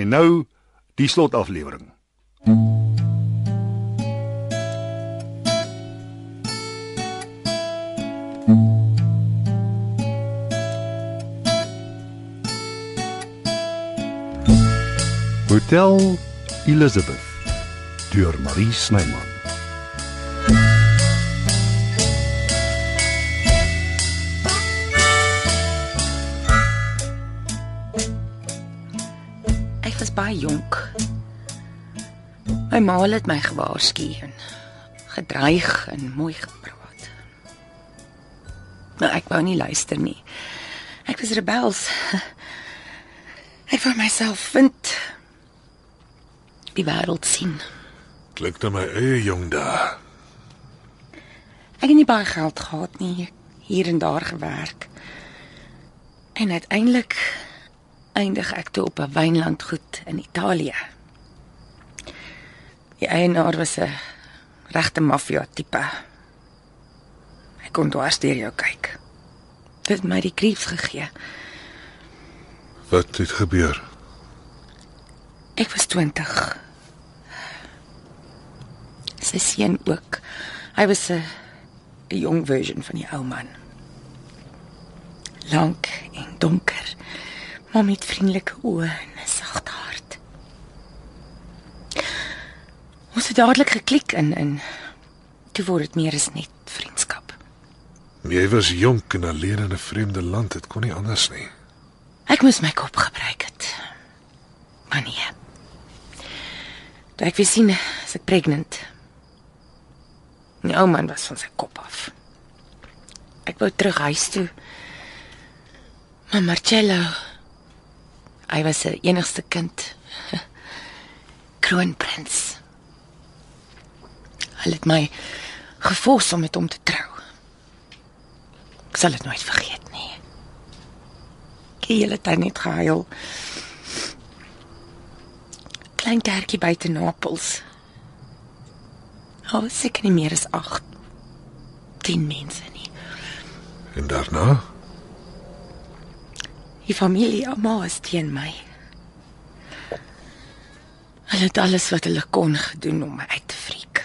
En nou die slotaflewering. Hotel Elizabeth deur Marie Snyman. Baie jonk. My ma het my gewaarsku en gedreig en mooi gepraat. Maar ek wou nie luister nie. Ek was rebels. Ek wou myself vind. Die wêreld sien. Klink na my eie jong dae. Ek het nie baie geld gehad nie, hier en daar gewerk. En uiteindelik eindig ek toe op 'n wynlandgoed in Italië. Die eienaar was 'n regte maffia tipe. Hy kon dwars deur jou kyk. Dit het my die kriebs gegee. Wat het gebeur? Ek was 20. Sy seun ook. Hy was 'n 'n jong version van die ou man. Lank en donker, maar met vriendelike oë en 'n sagte hart. Ons het dadelik geklik in in toe word dit meer as net vriendskap. Jy was jonk en alleen in 'n vreemde land, dit kon nie anders nie. Ek moes my kop gebruik het. Maar nee. Toe ek weer sien as ek pregnant. Die ou man was van sy kop af. Ek wou terug huis toe. Maar Marcello hy was se enigste kind. Kroonprins. Hulle het my gefors om met hom te trou. Ek sal dit nooit vergeet nie. Ek het hele tyd net gehuil. Klein kerkie buite Napels. Al was seker nie meer as 8 10 mense nie. En daarna? Die familie almal was teen my. Hulle het alles wat hulle kon gedoen om my uit te friek.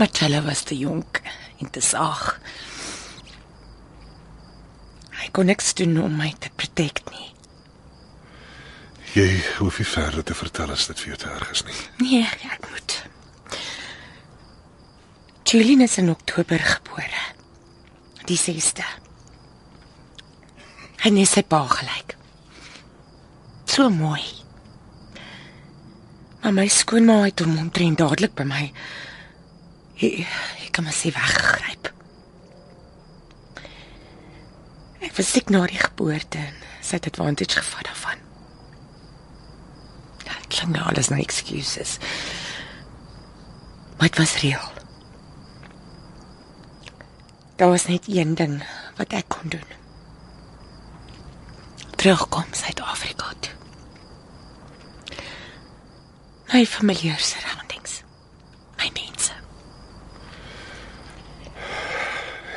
Marcella was te jonk en te saag. Hy kon niks doen om my te protect nie. Jy hoef nie verder te vertel as dit vir jou te erg is nie. Nee, ek moet. Julian is in Oktober gebore. Die 6de. Hy is sy pa gelyk. So mooi. Maar my skoonma het hom omtrent dadelik by my hy hy kom as hy weggegryp. Ek was siek na die geboorte en sy het advantage gevat daarvan. Ja, dit klink nou alles na excuses. Maar dit was reël. Daar was net een ding wat ek kon doen. Terugkom Suid-Afrika toe. My familiar surroundings. My mense.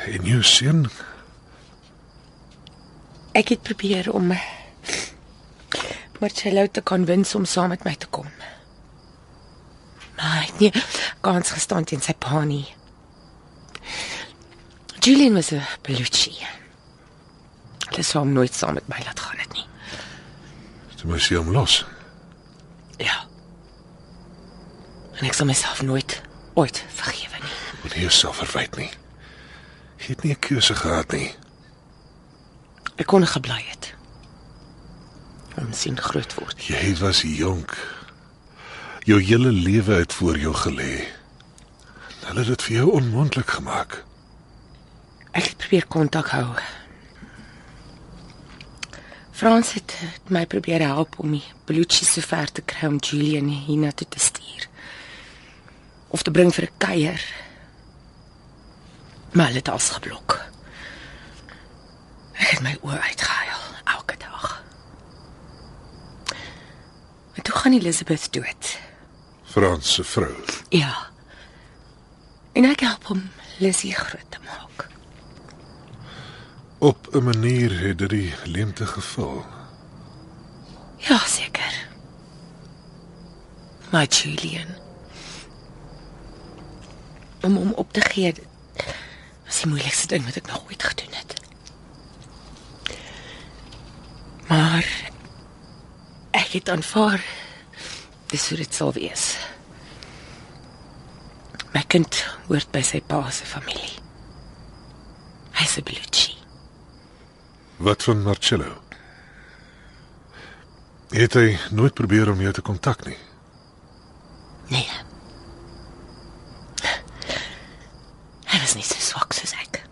En jou seun, Ek het probeer om Marcello te konwins om saam met my te kom. Maar hy het nie kans gestaan teen sy pa nie. Julian was 'n Belucci. Hulle sou hom nooit saam met my laat gaan het nie. jy moes hom los. Ja. En ek sal myself nooit ooit vergewe nie. Moet nie jouself verwyd nie. Jy het nie 'n keuse gehad nie. Ek kon gebly het. Om sien groot word. Jy was jonk. Jou hele lewe het voor jou gelê. Hulle het dit vir jou onmoontlik gemaak. Ek het probeer kontak hou. Frans het my probeer help om die Belucci so ver te kry om Julian hiernatoe te stuur. Of te bring vir 'n kuier. Maar hulle het alles geblok. Ek het my oë uitgehuil elke dag. En toe gaan Elizabeth dood. Frans se vrou. Ja. En ek help hom Lizzie groot te maak. Op 'n manier het dit die leemte gevul. Ja, seker. Maar Julian. Om hom op te gee was die moeilikste ding wat ek nog ooit gedoen het. Maar ek het aanvaar dis hoe dit sal wees. My kind hoort by sy pa se familie. Hy's 'n Bellucci. Wat van Marcello? Het hy nooit probeer om jou te kontak nie? Nee. Hy was nie so swak soos ek.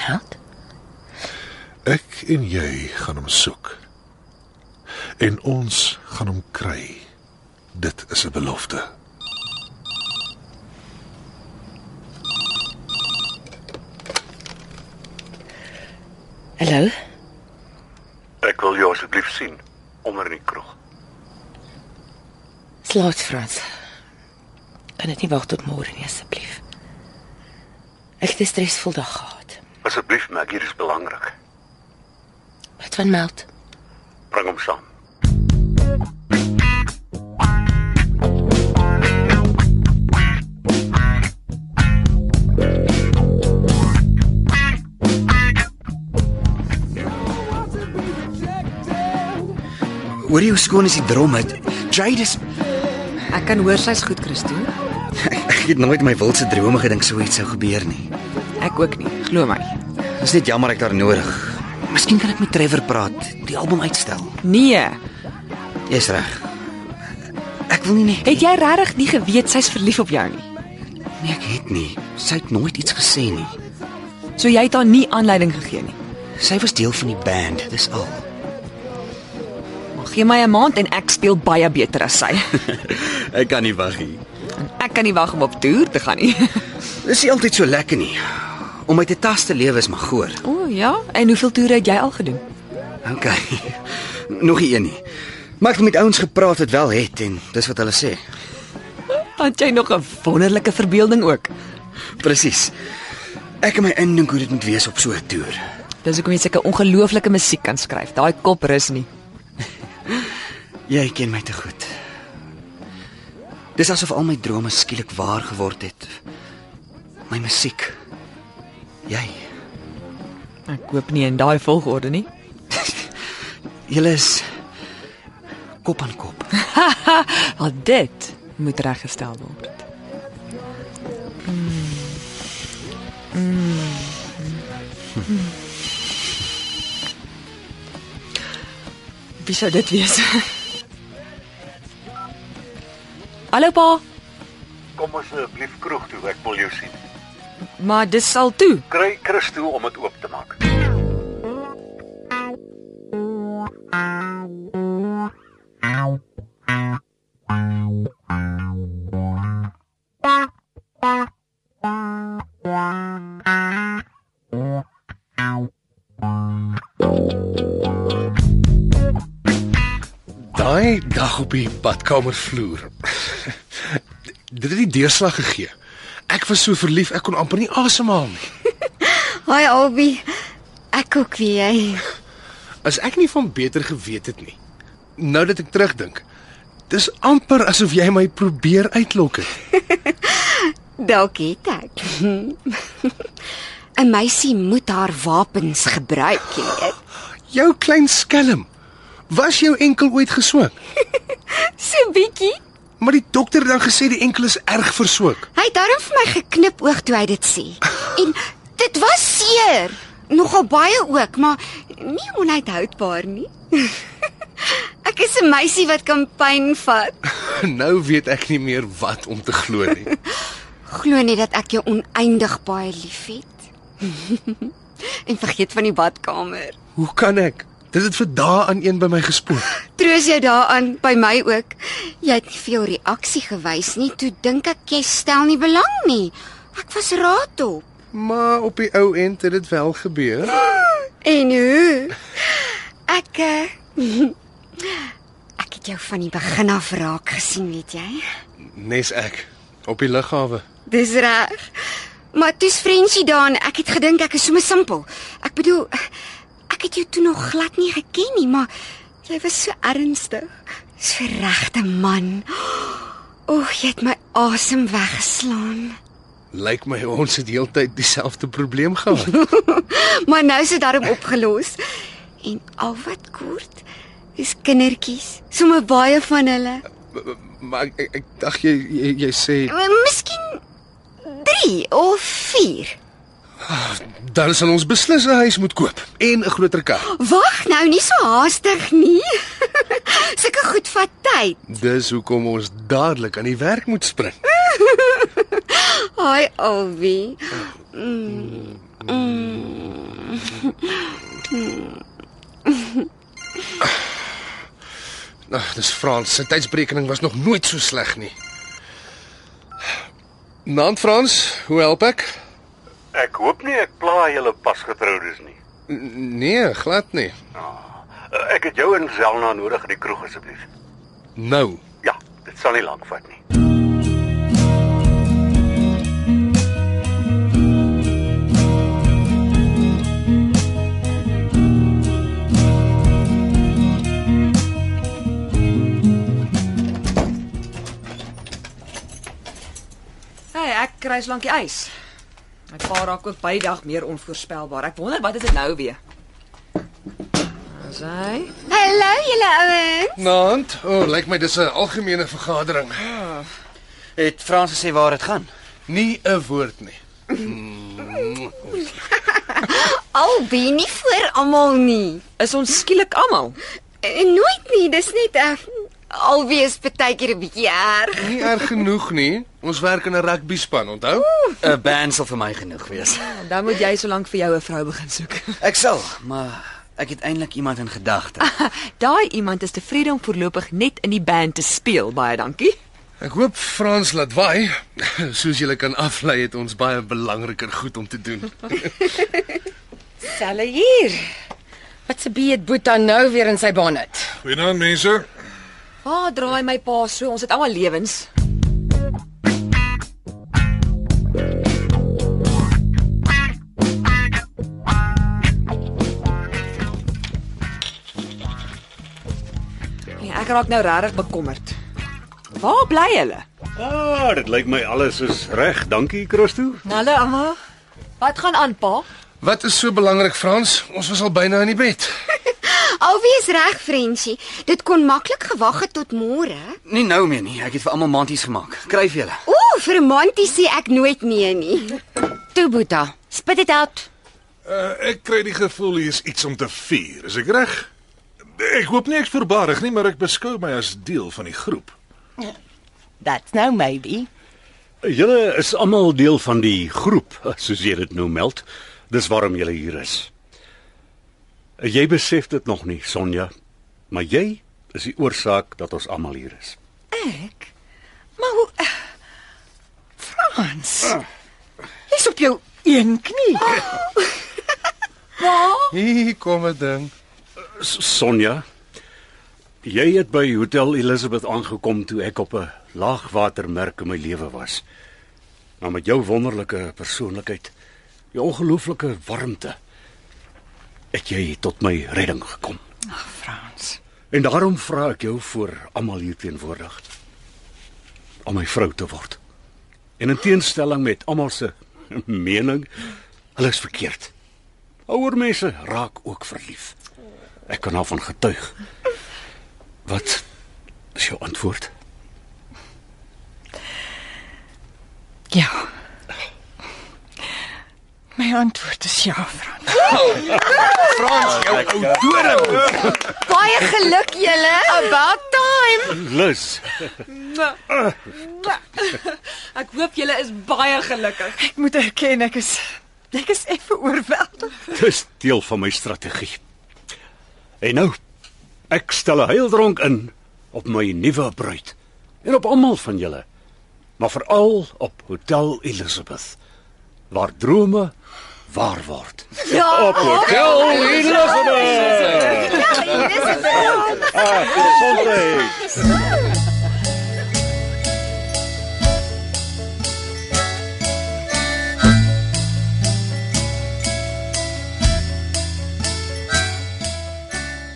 Meld? Ek en jy gaan hom soek. En ons gaan hom kry. Dit is 'n belofte. Hallo? Ek wil jou asseblief sien onder in die kroeg. Slaat Frans. Kan dit nie wag tot môre nie asseblief? Ek het 'n stresvol dag gehad. Asseblief, Maggie, dit is belangrik. Wat van Meld? Bring hom saam. Hoor jy hoe skoon is die drom uit? Jade is Ek kan hoor sy's goed, Christo. ek het nooit my wildste drome gedink so iets sou gebeur nie. Ek ook nie, glo my. Dis net jammer ek daar nodig. Miskien kan ek met Trevor praat, die album uitstel. Nee, Jy's reg. Ek wil nie net het jy regtig nie geweet sy's verlief op jou nie? nee, ek het nie. Sy het nooit iets gesê nie. So jy het haar nie aanleiding gegee nie. Sy was deel van die band, dis al. Gee my 'n maand en ek speel baie beter as sy. Ek kan nie wag nie. Ek kan nie wag om op toer te gaan nie. Dis nie altyd so lekker nie. Om my te tas te lewe is maar goor. O oh, ja, en hoeveel toere het jy al gedoen? OK. Nog nie een nie. Maar ek het met ouens gepraat wat wel het en dis wat hulle sê. Het jy nog 'n wonderlike verbeelding ook? Presies. Ek en my indink hoe dit moet wees op so 'n toer. Dis hoekom jy sulke ongelooflike musiek kan skryf. Daai kop rus nie. Jy ken my te goed. Dis asof al my drome skielik waar geword het. My musiek. Jy. Ek koop nie in daai volgorde nie. Julle is kop aan kop. Al dit moet reggestel word. Wie sou dit wees? Hallo pa, Kom asseblief kroeg toe, ek wil jou sien. maar dis sal toe. Kry Christo om dit oop te maak. Daai dag op die badkamervloer. Dit het die deurslag gegee. Ek was so verlief, ek kon amper nie asemhaal nie. Haai Albie. Ek ook wie jy. As ek nie van beter geweet het nie. Nou dat ek terugdink, dis amper asof jy my probeer uitlok het. Dalk het ek. 'n Meisie moet haar wapens gebruik, jy weet. Jou klein skelm. Was jou enkel ooit geswik? So bietjie. Maar die dokter het dan gesê die enkel is erg verswik. Hy het darm vir my geknip oog toe hy dit sê. En dit was seer. Nogal baie ook, maar nie onuithoudbaar nie. ek is 'n meisie wat kan pyn vat. Nou weet ek nie meer wat om te glo nie. Glo nie dat ek jou oneindig baie liefhet. en vergeet van die badkamer. Hoe kan ek? Dit het vir dae aan een by my gespoor. Troos jou daaraan by my ook. Jy het nie veel reaksie gewys nie. Toe dink ek jy stel nie belang nie. Ek was raad op. Maar op die ou end het dit wel gebeur. En hoe? Ek uh, ek het jou van die begin af raak gesien, weet jy? Nes ek op die lughawe. Dis reg. Maar dis Frenchie daar en ek het gedink ek is sommer simpel. Ek bedoel ek het jou toe nog glad nie geken nie, maar jy was so ernstig. So regte man. Oeg, jy het my asem weggeslaan. Lyk my ons het heeltyd dieselfde probleem gehad. Maar nou is dit daarom opgelos. En al wat kort is kindertjies, sommer baie van hulle. maar ek ek, ek dink jy, jy jy sê Miskien 3 of 4. Dan sal ons beslis 'n huis moet koop en 'n groter kar. Wag nou, nie so haastig nie. Sulke goed vat tyd. Dis hoekom ons dadelik aan die werk moet spring. Haai Alwie. Mm. Mm. Nou, dis Frans. Sy tydsberekening was nog nooit so sleg nie. Naand Frans, hoe help ek? Ek hoop nie ek pla julle pasgetroudes nie. N nee, glad nie. Uh, Ek het jou en Zelna nodig in die kroeg asseblief. Nou, Ja, dit sal nie lank vat nie. Hey, ek kry lank die ys. My pa raak ook baie dag meer onvoorspelbaar. Ek wonder wat is dit nou weer? As hy Hallo julle ouens. naand. O, oh, lyk my dis 'n algemene vergadering. Het Frans gesê waar dit gaan? Nie 'n woord nie. Alwie nie vir almal nie. is ons skielik almal. Eh, Nooit nie, dis net uh, Alwie is baie keer 'n bietjie erg. Nie erg genoeg nie. Ons werk in 'n rugby span, onthou? 'n Band sal vir my genoeg wees. Dan moet jy so lank vir jou 'n vrou begin soek. Ek sal, maar ek het eintlik iemand in gedagte. Daai iemand is tevrede om voorlopig net in die band te speel. Baie dankie. Ek hoop Frans laat waai. Soos julle kan aflei het ons baie belangriker goed om te doen. Selle hier. Wat se beet Boeta nou weer in sy bonnet? Goeienaand mense. Waar draai my pa so? Ons het almal lewens. Ja, ek raak nou regtig bekommerd. Waar bly hulle? Ah, dit lyk my alles is reg. Dankie, Christo. Hallo Amma. Wat gaan aan, pa? Wat is so belangrik, Frans? Ons was al byna in die bed. Alwie is reg, Frenchie. Dit kon maklik gewag het tot môre. Nie nou meer nie. Ek het vir almal manties gemaak. Kryf julle. Ooh, vir 'n mandjie sê ek nooit nee nie. Toe Boeta, spit dit uit. Uh, ek kry die gevoel hier is iets om te vier. Is ek reg? Ek hoop nie ek's voorbarig nie, maar ek beskou my as deel van die groep. That's now maybe. Julle is almal deel van die groep, soos jy dit nou meld. Dis waarom julle hier is. Jy besef dit nog nie, Sonja, maar jy is die oorsaak dat ons almal hier is. Ek? Maar hoe Frans. Jy's op jou een knie. Hier kom 'n ding. Sonja, jy het by Hotel Elizabeth aangekom toe ek op 'n laagwatermerk in my lewe was. Maar met jou wonderlike persoonlikheid, jou ongelooflike warmte, het jy tot my redding gekom. Ag Frans. En daarom vra ek jou voor almal hier teenwoordig om my vrou te word. En in teenstelling met almal se mening, hulle is verkeerd. Ouer mense raak ook verlief. Ek kan daarvan getuig. Wat is jou antwoord? Ja. My antwoord is ja, Frans. Frans, jou ou doring. Baie geluk julle. About time. Lus. Ek hoop julle is baie gelukkig. Ek moet erken ek is ek is effe oorweldig. Dis deel van my strategie. En nou, ek stel 'n heildronk in op my nuwe bruid en op almal van julle. Maar veral op Hotel Elizabeth waar drome waar word. Ja, op Hotel Elizabeth. Ah, gesondheid.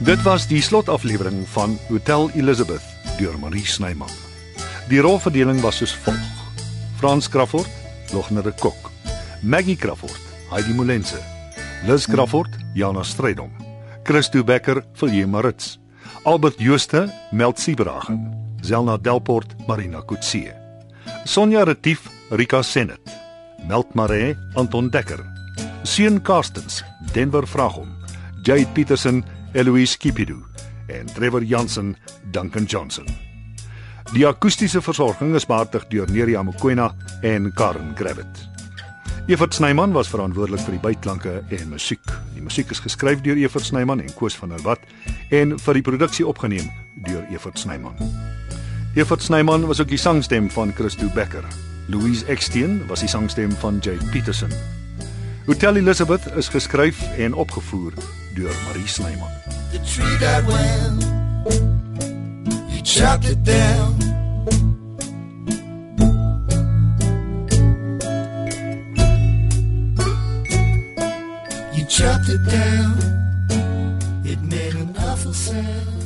Dit was die slotaflewering van Hotel Elizabeth deur Marie Snyman. Die rolverdeling was soos volg: Frans Crawford, Logner de Kok, Maggie Crawford, Heidi Molense, Liz Crawford, Jana Strydom, Christo Becker, Vilje Marits, Albert Jooste, Meld Siebragen, Zelna Delport, Marina Kutse. Sonja Retief, Rika Senet, Meld Maree, Anton Dekker, Seun Karstens, Denver Vragom, Jade Petersen, Eloise Kipidu en Trevor Jansen, Duncan Johnson. Die akoestiese versorging is behartig deur Neria Mukwena en Karen Gravett. Evert Snyman was verantwoordelik vir die byklanke en musiek. Die musiek is geskryf deur Evert Snyman en Koos van der Walt en vir die produksie opgeneem deur Evert Snyman. Evert Snyman was ook die sangstem van Christo Becker. Louise Eksteen was die sangstem van Jade Petersen. Hotel Elizabeth is geskryf en opgevoer deur Marie Snyman. The tree that went, you chopped it down. Chopped it down, it made an awful sound.